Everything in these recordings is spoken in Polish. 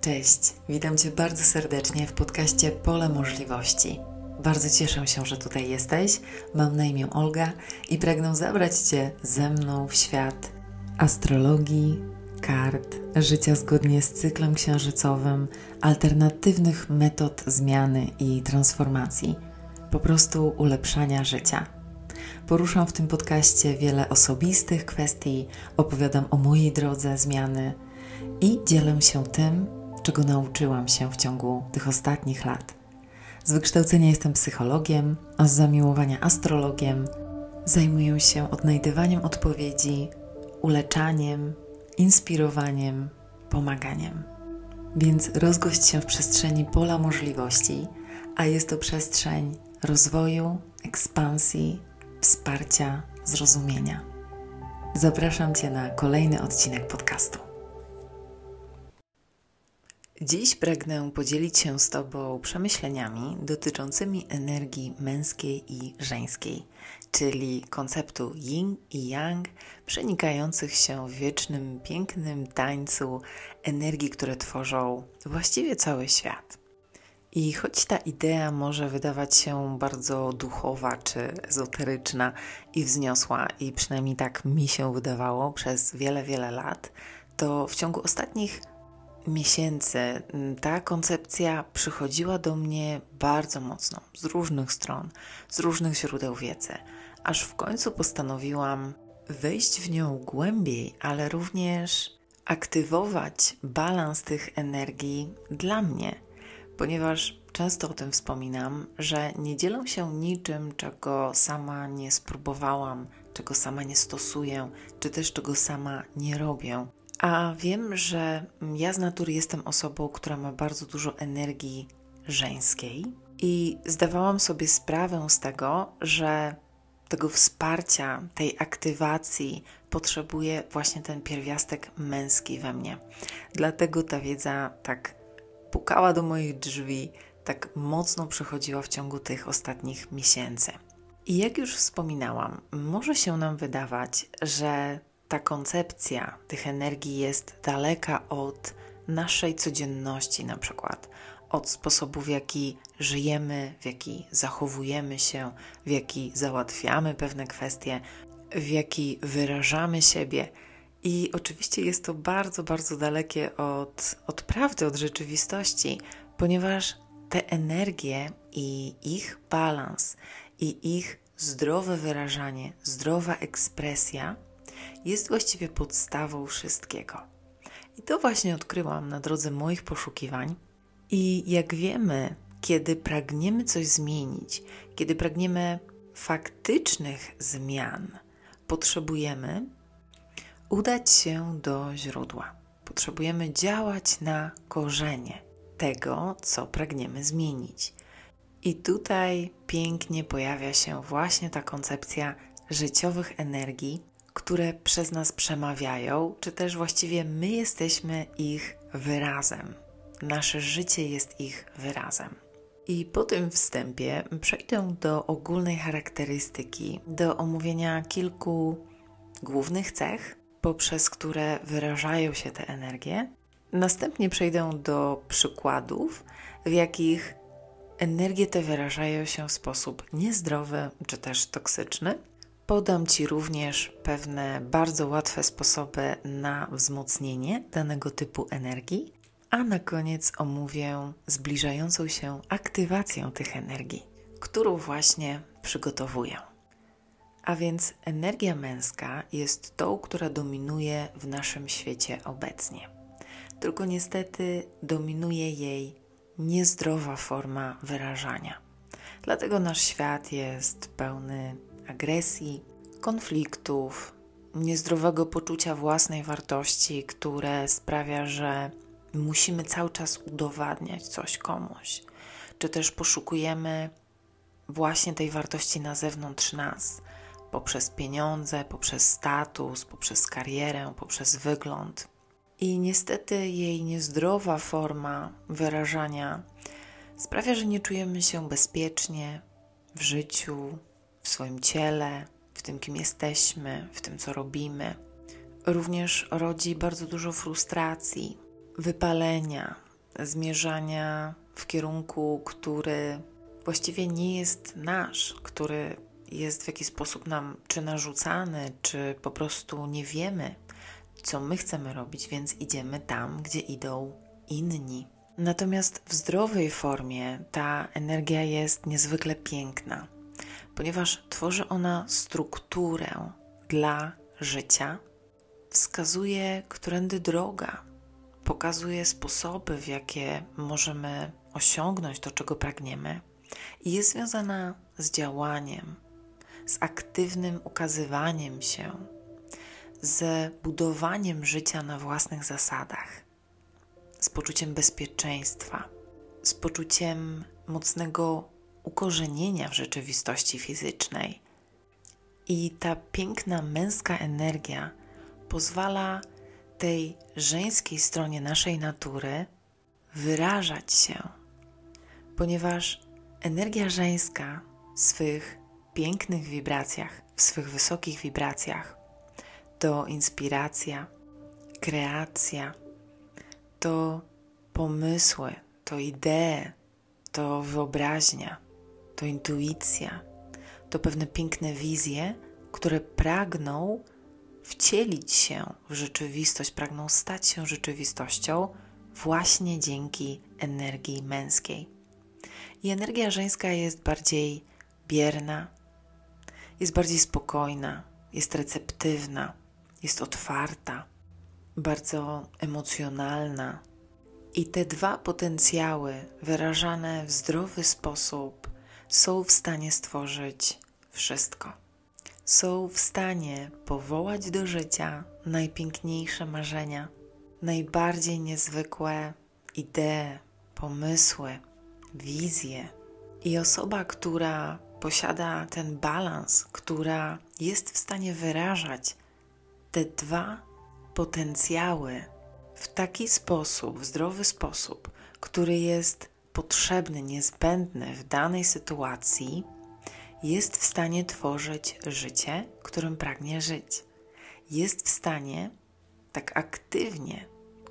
Cześć, witam Cię bardzo serdecznie w podcaście Pole Możliwości. Bardzo cieszę się, że tutaj jesteś. Mam na imię Olga i pragnę zabrać Cię ze mną w świat astrologii, kart, życia zgodnie z cyklem księżycowym, alternatywnych metod zmiany i transformacji, po prostu ulepszania życia. Poruszam w tym podcaście wiele osobistych kwestii, opowiadam o mojej drodze zmiany i dzielę się tym, czego nauczyłam się w ciągu tych ostatnich lat. Z wykształcenia jestem psychologiem, a z zamiłowania astrologiem. Zajmuję się odnajdywaniem odpowiedzi, uleczaniem, inspirowaniem, pomaganiem. Więc rozgość się w przestrzeni pola możliwości, a jest to przestrzeń rozwoju, ekspansji, wsparcia, zrozumienia. Zapraszam Cię na kolejny odcinek podcastu. Dziś pragnę podzielić się z Tobą przemyśleniami dotyczącymi energii męskiej i żeńskiej, czyli konceptu yin i yang przenikających się w wiecznym, pięknym tańcu energii, które tworzą właściwie cały świat. I choć ta idea może wydawać się bardzo duchowa czy ezoteryczna i wzniosła, i przynajmniej tak mi się wydawało przez wiele, wiele lat, to w ciągu ostatnich miesięcy ta koncepcja przychodziła do mnie bardzo mocno, z różnych stron, z różnych źródeł wiedzy, aż w końcu postanowiłam wejść w nią głębiej, ale również aktywować balans tych energii dla mnie, ponieważ często o tym wspominam, że nie dzielę się niczym, czego sama nie spróbowałam, czego sama nie stosuję, czy też czego sama nie robię. A wiem, że ja z natury jestem osobą, która ma bardzo dużo energii żeńskiej i zdawałam sobie sprawę z tego, że tego wsparcia, tej aktywacji potrzebuje właśnie ten pierwiastek męski we mnie. Dlatego ta wiedza tak pukała do moich drzwi, tak mocno przychodziła w ciągu tych ostatnich miesięcy. I jak już wspominałam, może się nam wydawać, że ta koncepcja tych energii jest daleka od naszej codzienności, na przykład od sposobu, w jaki żyjemy, w jaki zachowujemy się, w jaki załatwiamy pewne kwestie, w jaki wyrażamy siebie. I oczywiście jest to bardzo, bardzo dalekie od, od prawdy, od rzeczywistości, ponieważ te energie i ich balans, i ich zdrowe wyrażanie, zdrowa ekspresja jest właściwie podstawą wszystkiego. I to właśnie odkryłam na drodze moich poszukiwań. I jak wiemy, kiedy pragniemy coś zmienić, kiedy pragniemy faktycznych zmian, potrzebujemy udać się do źródła. Potrzebujemy działać na korzenie tego, co pragniemy zmienić. I tutaj pięknie pojawia się właśnie ta koncepcja życiowych energii, które przez nas przemawiają, czy też właściwie my jesteśmy ich wyrazem. Nasze życie jest ich wyrazem. I po tym wstępie przejdę do ogólnej charakterystyki, do omówienia kilku głównych cech, poprzez które wyrażają się te energie. Następnie przejdę do przykładów, w jakich energie te wyrażają się w sposób niezdrowy czy też toksyczny. Podam Ci również pewne bardzo łatwe sposoby na wzmocnienie danego typu energii, a na koniec omówię zbliżającą się aktywację tych energii, którą właśnie przygotowuję. A więc energia męska jest tą, która dominuje w naszym świecie obecnie. Tylko niestety dominuje jej niezdrowa forma wyrażania. Dlatego nasz świat jest pełny agresji, konfliktów, niezdrowego poczucia własnej wartości, które sprawia, że musimy cały czas udowadniać coś komuś, czy też poszukujemy właśnie tej wartości na zewnątrz nas, poprzez pieniądze, poprzez status, poprzez karierę, poprzez wygląd. I niestety jej niezdrowa forma wyrażania sprawia, że nie czujemy się bezpiecznie w życiu, w swoim ciele, w tym, kim jesteśmy, w tym, co robimy. Również rodzi bardzo dużo frustracji, wypalenia, zmierzania w kierunku, który właściwie nie jest nasz, który jest w jakiś sposób nam czy narzucany, czy po prostu nie wiemy, co my chcemy robić, więc idziemy tam, gdzie idą inni. Natomiast w zdrowej formie ta energia jest niezwykle piękna, ponieważ tworzy ona strukturę dla życia, wskazuje, którędy droga, pokazuje sposoby, w jakie możemy osiągnąć to, czego pragniemy, i jest związana z działaniem, z aktywnym ukazywaniem się, z budowaniem życia na własnych zasadach, z poczuciem bezpieczeństwa, z poczuciem mocnego ukorzenienia w rzeczywistości fizycznej. I ta piękna męska energia pozwala tej żeńskiej stronie naszej natury wyrażać się, ponieważ energia żeńska w swych pięknych wibracjach, w swych wysokich wibracjach to inspiracja, kreacja, to pomysły, to idee, to wyobraźnia, to intuicja, to pewne piękne wizje, które pragną wcielić się w rzeczywistość, pragną stać się rzeczywistością właśnie dzięki energii męskiej. I energia żeńska jest bardziej bierna, jest bardziej spokojna, jest receptywna, jest otwarta, bardzo emocjonalna. I te dwa potencjały, wyrażane w zdrowy sposób, są w stanie stworzyć wszystko. Są w stanie powołać do życia najpiękniejsze marzenia, najbardziej niezwykłe idee, pomysły, wizje. I osoba, która posiada ten balans, która jest w stanie wyrażać te dwa potencjały w taki sposób, w zdrowy sposób, który jest potrzebny, niezbędny w danej sytuacji, jest w stanie tworzyć życie, którym pragnie żyć. Jest w stanie tak aktywnie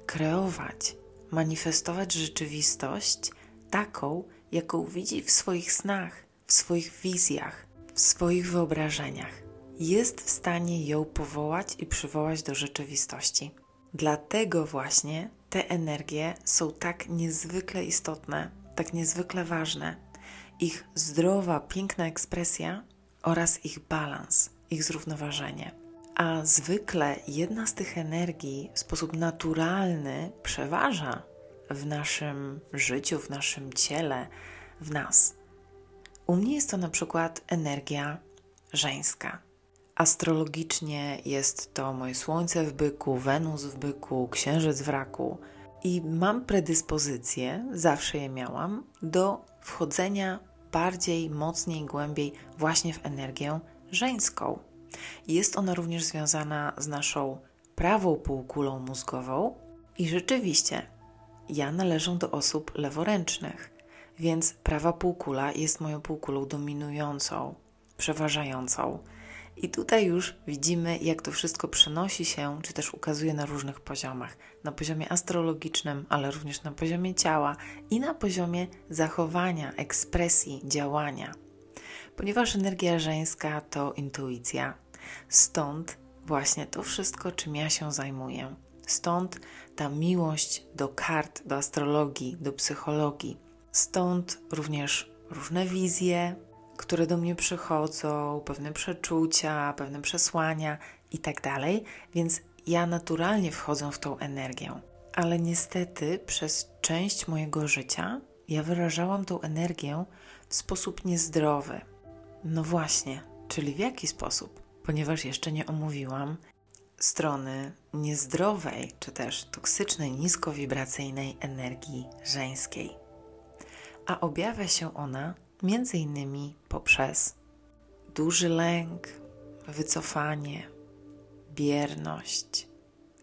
kreować, manifestować rzeczywistość taką, jaką widzi w swoich snach, w swoich wizjach, w swoich wyobrażeniach. Jest w stanie ją powołać i przywołać do rzeczywistości. Dlatego właśnie te energie są tak niezwykle istotne, tak niezwykle ważne. Ich zdrowa, piękna ekspresja oraz ich balans, ich zrównoważenie. A zwykle jedna z tych energii w sposób naturalny przeważa w naszym życiu, w naszym ciele, w nas. U mnie jest to na przykład energia żeńska. Astrologicznie jest to moje Słońce w byku, Wenus w byku, Księżyc w raku i mam predyspozycję, zawsze je miałam, do wchodzenia bardziej, mocniej, głębiej właśnie w energię żeńską. Jest ona również związana z naszą prawą półkulą mózgową i rzeczywiście ja należę do osób leworęcznych, więc prawa półkula jest moją półkulą dominującą, przeważającą. I tutaj już widzimy, jak to wszystko przenosi się, czy też ukazuje na różnych poziomach. Na poziomie astrologicznym, ale również na poziomie ciała i na poziomie zachowania, ekspresji, działania. Ponieważ energia żeńska to intuicja, stąd właśnie to wszystko, czym ja się zajmuję. Stąd ta miłość do kart, do astrologii, do psychologii. Stąd również różne wizje, które do mnie przychodzą, pewne przeczucia, pewne przesłania itd. Tak Więc ja naturalnie wchodzę w tą energię. Ale niestety przez część mojego życia ja wyrażałam tą energię w sposób niezdrowy. No właśnie, czyli w jaki sposób? Ponieważ jeszcze nie omówiłam strony niezdrowej czy też toksycznej, niskowibracyjnej energii żeńskiej. A objawia się ona między innymi poprzez duży lęk, wycofanie, bierność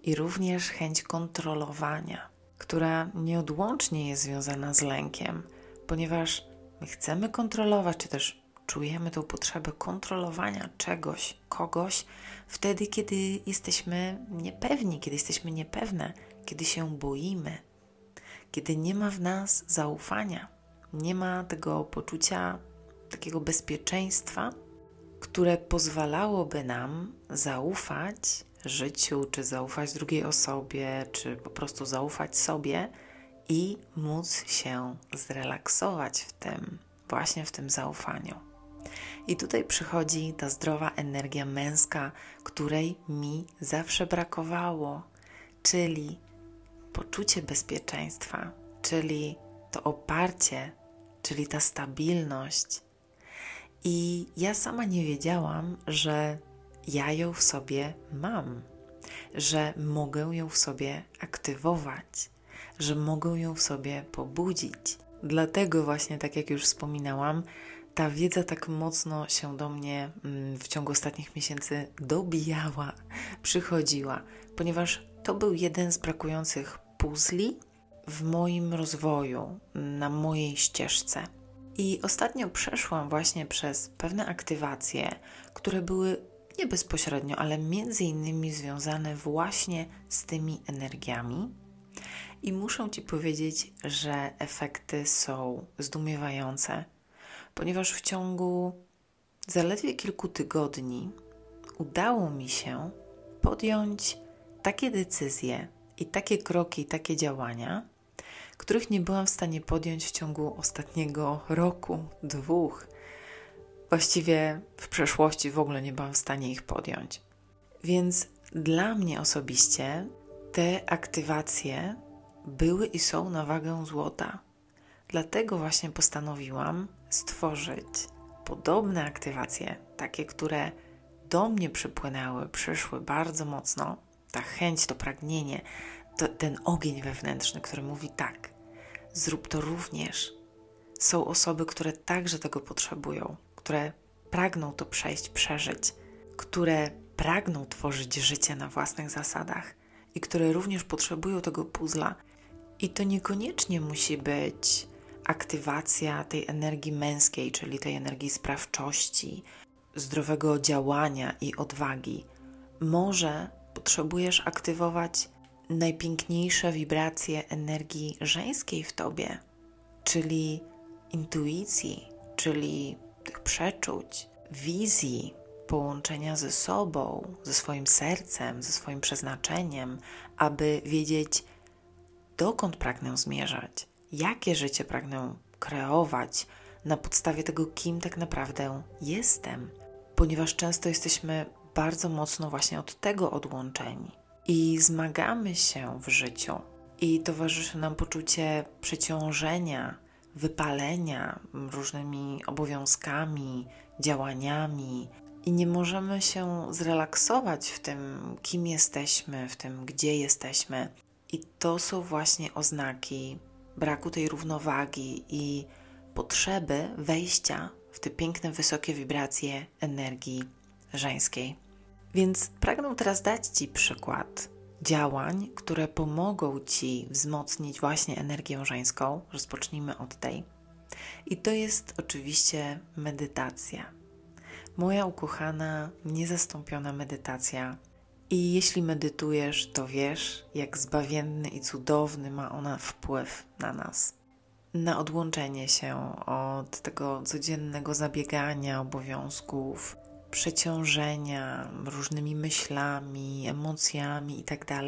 i również chęć kontrolowania, która nieodłącznie jest związana z lękiem, ponieważ my chcemy kontrolować, czy też czujemy tą potrzebę kontrolowania czegoś, kogoś, wtedy, kiedy jesteśmy niepewni, kiedy jesteśmy niepewne, kiedy się boimy, kiedy nie ma w nas zaufania, nie ma tego poczucia takiego bezpieczeństwa, które pozwalałoby nam zaufać życiu, czy zaufać drugiej osobie, czy po prostu zaufać sobie i móc się zrelaksować w tym, właśnie w tym zaufaniu. I tutaj przychodzi ta zdrowa energia męska, której mi zawsze brakowało, czyli poczucie bezpieczeństwa, czyli to oparcie, czyli ta stabilność. I ja sama nie wiedziałam, że ja ją w sobie mam, że mogę ją w sobie aktywować, że mogę ją w sobie pobudzić. Dlatego właśnie, tak jak już wspominałam, ta wiedza tak mocno się do mnie mm, w ciągu ostatnich miesięcy dobijała, przychodziła, ponieważ to był jeden z brakujących puzli w moim rozwoju, na mojej ścieżce. I ostatnio przeszłam właśnie przez pewne aktywacje, które były nie bezpośrednio, ale między innymi związane właśnie z tymi energiami. I muszę Ci powiedzieć, że efekty są zdumiewające, ponieważ w ciągu zaledwie kilku tygodni udało mi się podjąć takie decyzje i takie kroki, takie działania, których nie byłam w stanie podjąć w ciągu ostatniego roku, dwóch. Właściwie w przeszłości w ogóle nie byłam w stanie ich podjąć. Więc dla mnie osobiście te aktywacje były i są na wagę złota. Dlatego właśnie postanowiłam stworzyć podobne aktywacje, takie, które do mnie przypłynęły, przyszły bardzo mocno. Ta chęć, to pragnienie, to, ten ogień wewnętrzny, który mówi tak, zrób to również. Są osoby, które także tego potrzebują, które pragną to przejść, przeżyć, które pragną tworzyć życie na własnych zasadach i które również potrzebują tego puzla. I to niekoniecznie musi być aktywacja tej energii męskiej, czyli tej energii sprawczości, zdrowego działania i odwagi. Może potrzebujesz aktywować najpiękniejsze wibracje energii żeńskiej w tobie, czyli intuicji, czyli tych przeczuć, wizji, połączenia ze sobą, ze swoim sercem, ze swoim przeznaczeniem, aby wiedzieć, dokąd pragnę zmierzać, jakie życie pragnę kreować na podstawie tego, kim tak naprawdę jestem, ponieważ często jesteśmy bardzo mocno właśnie od tego odłączeni i zmagamy się w życiu, i towarzyszy nam poczucie przeciążenia, wypalenia różnymi obowiązkami, działaniami, i nie możemy się zrelaksować w tym, kim jesteśmy, w tym, gdzie jesteśmy. I to są właśnie oznaki braku tej równowagi i potrzeby wejścia w te piękne, wysokie wibracje energii żeńskiej. Więc pragnę teraz dać Ci przykład działań, które pomogą Ci wzmocnić właśnie energię żeńską. Rozpocznijmy od tej. I to jest oczywiście medytacja. Moja ukochana, niezastąpiona medytacja. I jeśli medytujesz, to wiesz, jak zbawienny i cudowny ma ona wpływ na nas. Na odłączenie się od tego codziennego zabiegania, obowiązków, przeciążenia różnymi myślami, emocjami itd. Tak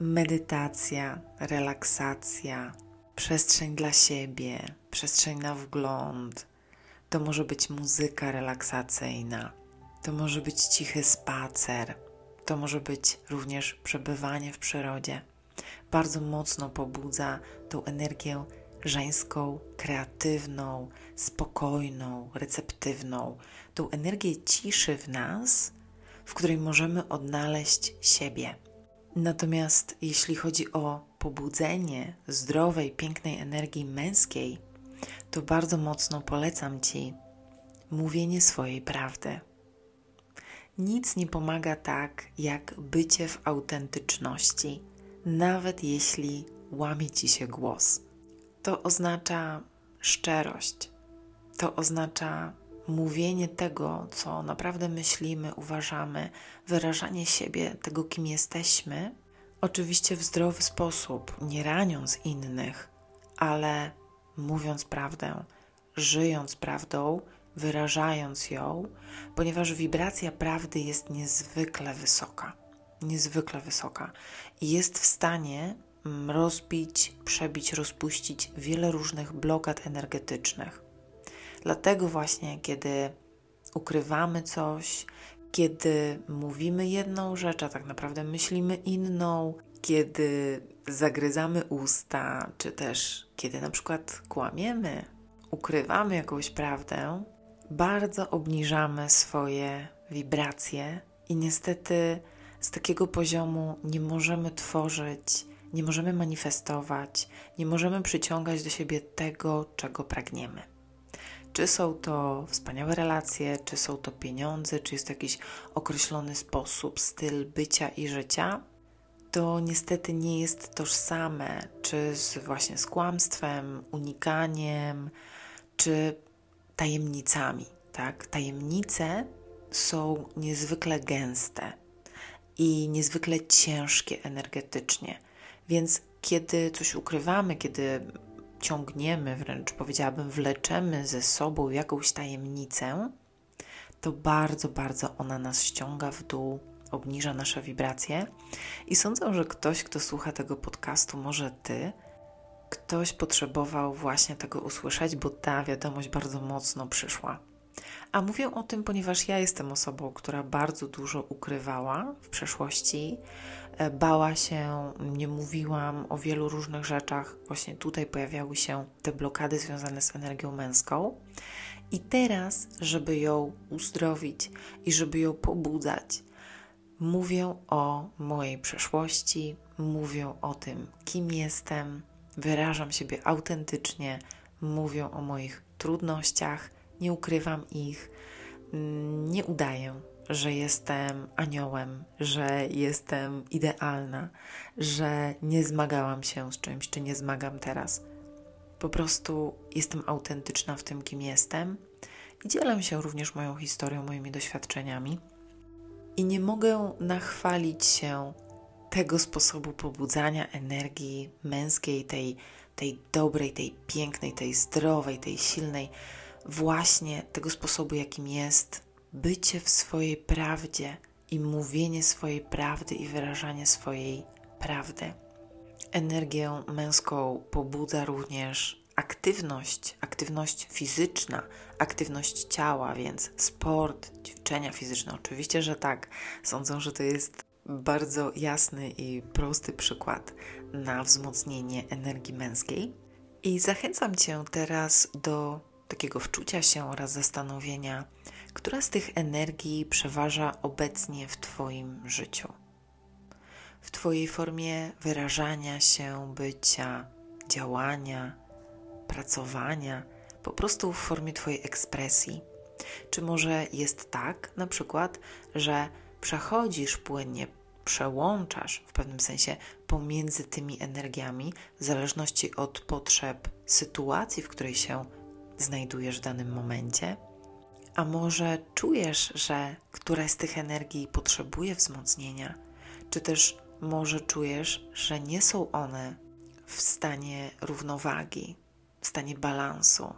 Medytacja, relaksacja, przestrzeń dla siebie, przestrzeń na wgląd. To może być muzyka relaksacyjna, to może być cichy spacer, to może być również przebywanie w przyrodzie. Bardzo mocno pobudza tą energię żeńską, kreatywną, spokojną, receptywną, tą energię ciszy w nas, w której możemy odnaleźć siebie. Natomiast jeśli chodzi o pobudzenie zdrowej, pięknej energii męskiej, to bardzo mocno polecam Ci mówienie swojej prawdy. Nic nie pomaga tak, jak bycie w autentyczności, nawet jeśli łamie Ci się głos. To oznacza szczerość, to oznacza mówienie tego, co naprawdę myślimy, uważamy, wyrażanie siebie, tego, kim jesteśmy, Oczywiście w zdrowy sposób, nie raniąc innych, ale mówiąc prawdę, żyjąc prawdą, wyrażając ją, ponieważ wibracja prawdy jest niezwykle wysoka. Niezwykle wysoka. I jest w stanie rozbić, przebić, rozpuścić wiele różnych blokad energetycznych. Dlatego właśnie, kiedy ukrywamy coś, kiedy mówimy jedną rzecz, a tak naprawdę myślimy inną, kiedy zagryzamy usta, czy też kiedy na przykład kłamiemy, ukrywamy jakąś prawdę, bardzo obniżamy swoje wibracje i niestety z takiego poziomu nie możemy tworzyć, nie możemy manifestować, nie możemy przyciągać do siebie tego, czego pragniemy. Czy są to wspaniałe relacje, czy są to pieniądze, czy jest to jakiś określony sposób, styl bycia i życia, to niestety nie jest tożsame, czy z, właśnie z kłamstwem, unikaniem, czy tajemnicami. Tak? Tajemnice są niezwykle gęste i niezwykle ciężkie energetycznie. Więc kiedy coś ukrywamy, kiedy ciągniemy, wręcz powiedziałabym, wleczemy ze sobą jakąś tajemnicę, to bardzo, bardzo ona nas ściąga w dół, obniża nasze wibracje. I sądzę, że ktoś, kto słucha tego podcastu, może ty, ktoś potrzebował właśnie tego usłyszeć, bo ta wiadomość bardzo mocno przyszła. A mówię o tym, ponieważ ja jestem osobą, która bardzo dużo ukrywała w przeszłości, e, bała się, nie mówiłam o wielu różnych rzeczach. Właśnie tutaj pojawiały się te blokady związane z energią męską. I teraz, żeby ją uzdrowić i żeby ją pobudzać, mówię o mojej przeszłości, mówię o tym, kim jestem, wyrażam siebie autentycznie, mówię o moich trudnościach, nie ukrywam ich, nie udaję, że jestem aniołem, że jestem idealna, że nie zmagałam się z czymś, czy nie zmagam teraz. Po prostu jestem autentyczna w tym, kim jestem i dzielę się również moją historią, moimi doświadczeniami. I nie mogę nachwalić się tego sposobu pobudzania energii męskiej, tej, tej dobrej, tej pięknej, tej zdrowej, tej silnej, właśnie tego sposobu, jakim jest bycie w swojej prawdzie i mówienie swojej prawdy i wyrażanie swojej prawdy. Energię męską pobudza również aktywność, aktywność fizyczna, aktywność ciała, więc sport, ćwiczenia fizyczne. Oczywiście, że tak. Sądzę, że to jest bardzo jasny i prosty przykład na wzmocnienie energii męskiej. I zachęcam Cię teraz do takiego wczucia się oraz zastanowienia, która z tych energii przeważa obecnie w Twoim życiu. W Twojej formie wyrażania się, bycia, działania, pracowania, po prostu w formie Twojej ekspresji. Czy może jest tak, na przykład, że przechodzisz płynnie, przełączasz w pewnym sensie pomiędzy tymi energiami, w zależności od potrzeb sytuacji, w której się znajdujesz w danym momencie? A może czujesz, że któraś z tych energii potrzebuje wzmocnienia, czy też może czujesz, że nie są one w stanie równowagi, w stanie balansu?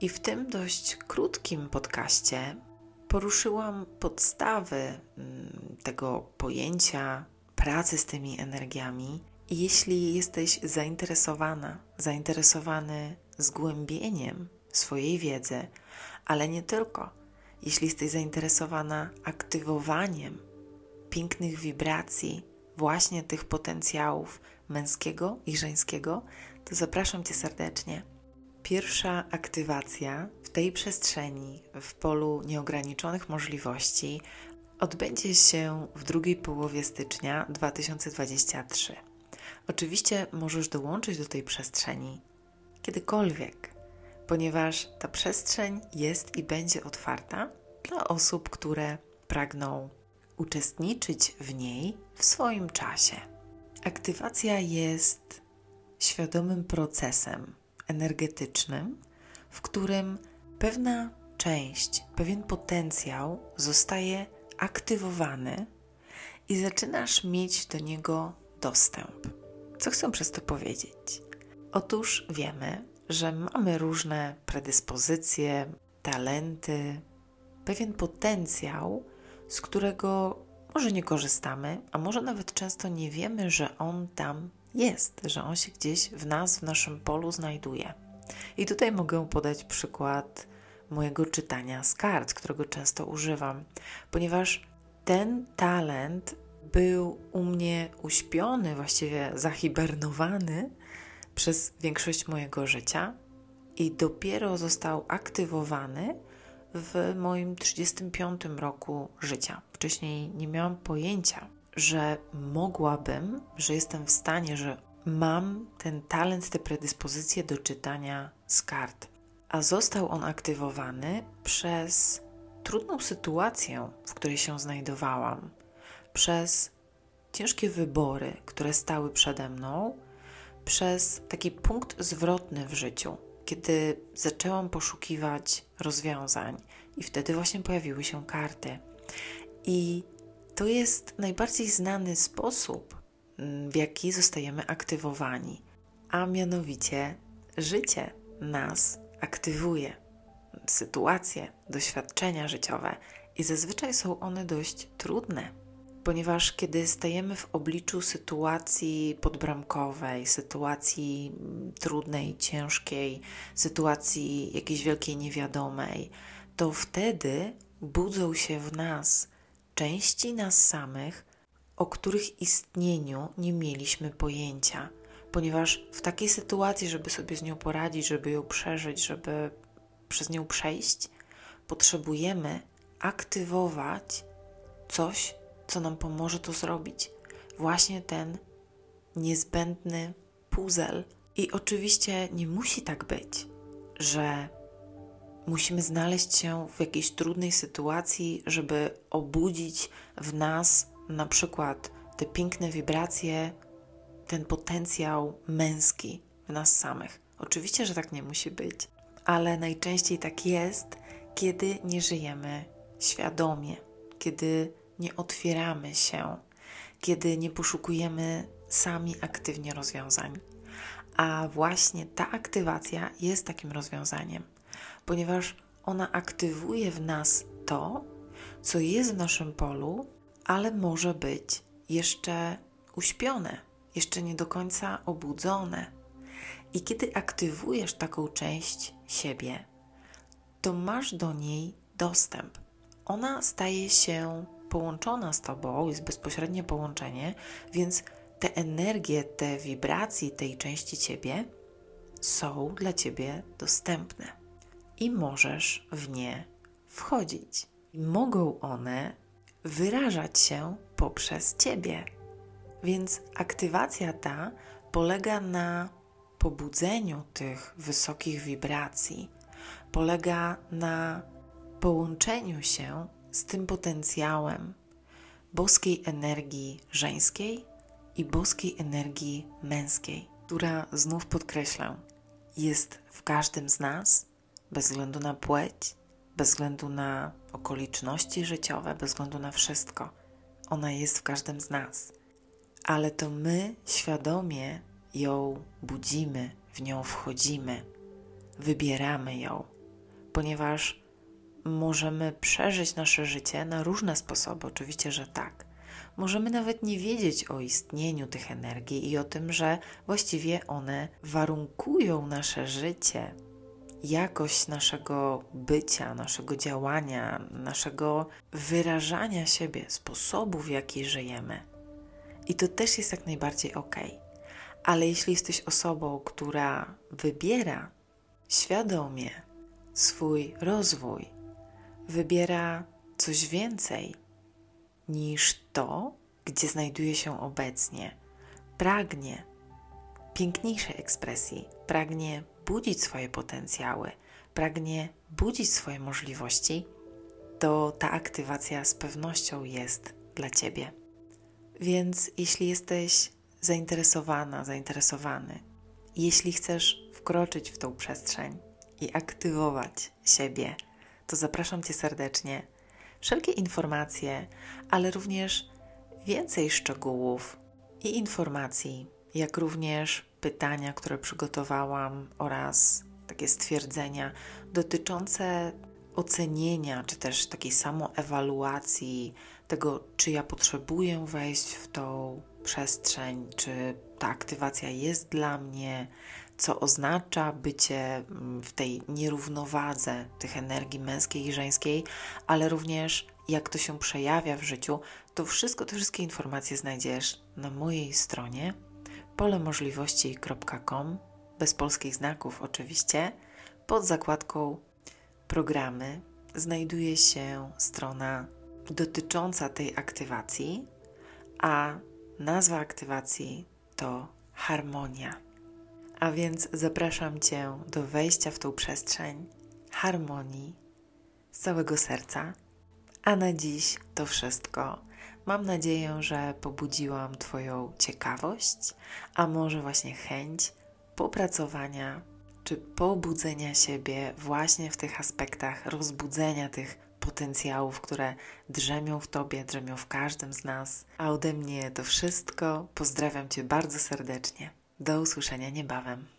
I w tym dość krótkim podcaście poruszyłam podstawy mm, tego pojęcia pracy z tymi energiami. I jeśli jesteś zainteresowana, zainteresowany zgłębieniem swojej wiedzy, ale nie tylko. Jeśli jesteś zainteresowana aktywowaniem pięknych wibracji, właśnie tych potencjałów męskiego i żeńskiego, to zapraszam Cię serdecznie. Pierwsza aktywacja w tej przestrzeni, w polu nieograniczonych możliwości, odbędzie się w drugiej połowie stycznia 2023. Oczywiście możesz dołączyć do tej przestrzeni kiedykolwiek, ponieważ ta przestrzeń jest i będzie otwarta dla osób, które pragną uczestniczyć w niej w swoim czasie. Aktywacja jest świadomym procesem energetycznym, w którym pewna część, pewien potencjał zostaje aktywowany i zaczynasz mieć do niego dostęp. Co chcę przez to powiedzieć? Otóż wiemy, że mamy różne predyspozycje, talenty, pewien potencjał, z którego może nie korzystamy, a może nawet często nie wiemy, że on tam jest, że on się gdzieś w nas, w naszym polu znajduje. I tutaj mogę podać przykład mojego czytania z kart, którego często używam, ponieważ ten talent był u mnie uśpiony, właściwie zahibernowany przez większość mojego życia i dopiero został aktywowany w moim 35 roku życia. Wcześniej nie miałam pojęcia, że mogłabym, że jestem w stanie, że mam ten talent, te predyspozycje do czytania z kart. A został on aktywowany przez trudną sytuację, w której się znajdowałam, przez ciężkie wybory, które stały przede mną, przez taki punkt zwrotny w życiu, kiedy zaczęłam poszukiwać rozwiązań, i wtedy właśnie pojawiły się karty. I to jest najbardziej znany sposób, mm, w jaki zostajemy aktywowani, a mianowicie życie nas aktywuje. Sytuacje, doświadczenia życiowe i zazwyczaj są one dość trudne, ponieważ kiedy stajemy w obliczu sytuacji podbramkowej, sytuacji mm, trudnej, ciężkiej, sytuacji jakiejś wielkiej niewiadomej, to wtedy budzą się w nas części nas samych, o których istnieniu nie mieliśmy pojęcia, ponieważ w takiej sytuacji, żeby sobie z nią poradzić, żeby ją przeżyć, żeby przez nią przejść, potrzebujemy aktywować coś, co nam pomoże to zrobić. Właśnie ten niezbędny puzzle. I oczywiście nie musi tak być, że musimy znaleźć się w jakiejś trudnej sytuacji, żeby obudzić w nas na przykład te piękne wibracje, ten potencjał męski w nas samych. Oczywiście, że tak nie musi być, ale najczęściej tak jest, kiedy nie żyjemy świadomie, kiedy nie otwieramy się, kiedy nie poszukujemy sami aktywnie rozwiązań. A właśnie ta aktywacja jest takim rozwiązaniem ponieważ ona aktywuje w nas to, co jest w naszym polu, ale może być jeszcze uśpione, jeszcze nie do końca obudzone. I kiedy aktywujesz taką część siebie, to masz do niej dostęp. Ona staje się połączona z tobą, jest bezpośrednie połączenie, więc te energie, te wibracje tej części ciebie są dla ciebie dostępne i możesz w nie wchodzić. Mogą one wyrażać się poprzez ciebie. Więc aktywacja ta polega na pobudzeniu tych wysokich wibracji, polega na połączeniu się z tym potencjałem boskiej energii żeńskiej i boskiej energii męskiej, która znów podkreślę, jest w każdym z nas bez względu na płeć, bez względu na okoliczności życiowe, bez względu na wszystko. Ona jest w każdym z nas, ale to my świadomie ją budzimy, w nią wchodzimy, wybieramy ją, ponieważ możemy przeżyć nasze życie na różne sposoby, oczywiście, że tak. Możemy nawet nie wiedzieć o istnieniu tych energii i o tym, że właściwie one warunkują nasze życie, jakość naszego bycia, naszego działania, naszego wyrażania siebie, sposobu, w jaki żyjemy. I to też jest jak najbardziej ok. Ale jeśli jesteś osobą, która wybiera świadomie swój rozwój, wybiera coś więcej niż to, gdzie znajduje się obecnie, pragnie piękniejszej ekspresji, pragnie budzić swoje potencjały, pragnie budzić swoje możliwości, to ta aktywacja z pewnością jest dla Ciebie. Więc jeśli jesteś zainteresowana, zainteresowany, jeśli chcesz wkroczyć w tą przestrzeń i aktywować siebie, to zapraszam Cię serdecznie. Wszelkie informacje, ale również więcej szczegółów i informacji, jak również pytania, które przygotowałam oraz takie stwierdzenia dotyczące ocenienia, czy też takiej samoewaluacji tego, czy ja potrzebuję wejść w tą przestrzeń, czy ta aktywacja jest dla mnie, co oznacza bycie mm, w tej nierównowadze tych energii męskiej i żeńskiej, ale również jak to się przejawia w życiu, to wszystko, te wszystkie informacje znajdziesz na mojej stronie polemożliwości.com bez polskich znaków oczywiście. Pod zakładką programy znajduje się strona dotycząca tej aktywacji, a nazwa aktywacji to harmonia. A więc zapraszam Cię do wejścia w tą przestrzeń harmonii z całego serca. A na dziś to wszystko. Mam nadzieję, że pobudziłam Twoją ciekawość, a może właśnie chęć popracowania czy pobudzenia siebie właśnie w tych aspektach, rozbudzenia tych potencjałów, które drzemią w Tobie, drzemią w każdym z nas. A ode mnie to wszystko. Pozdrawiam Cię bardzo serdecznie. Do usłyszenia niebawem.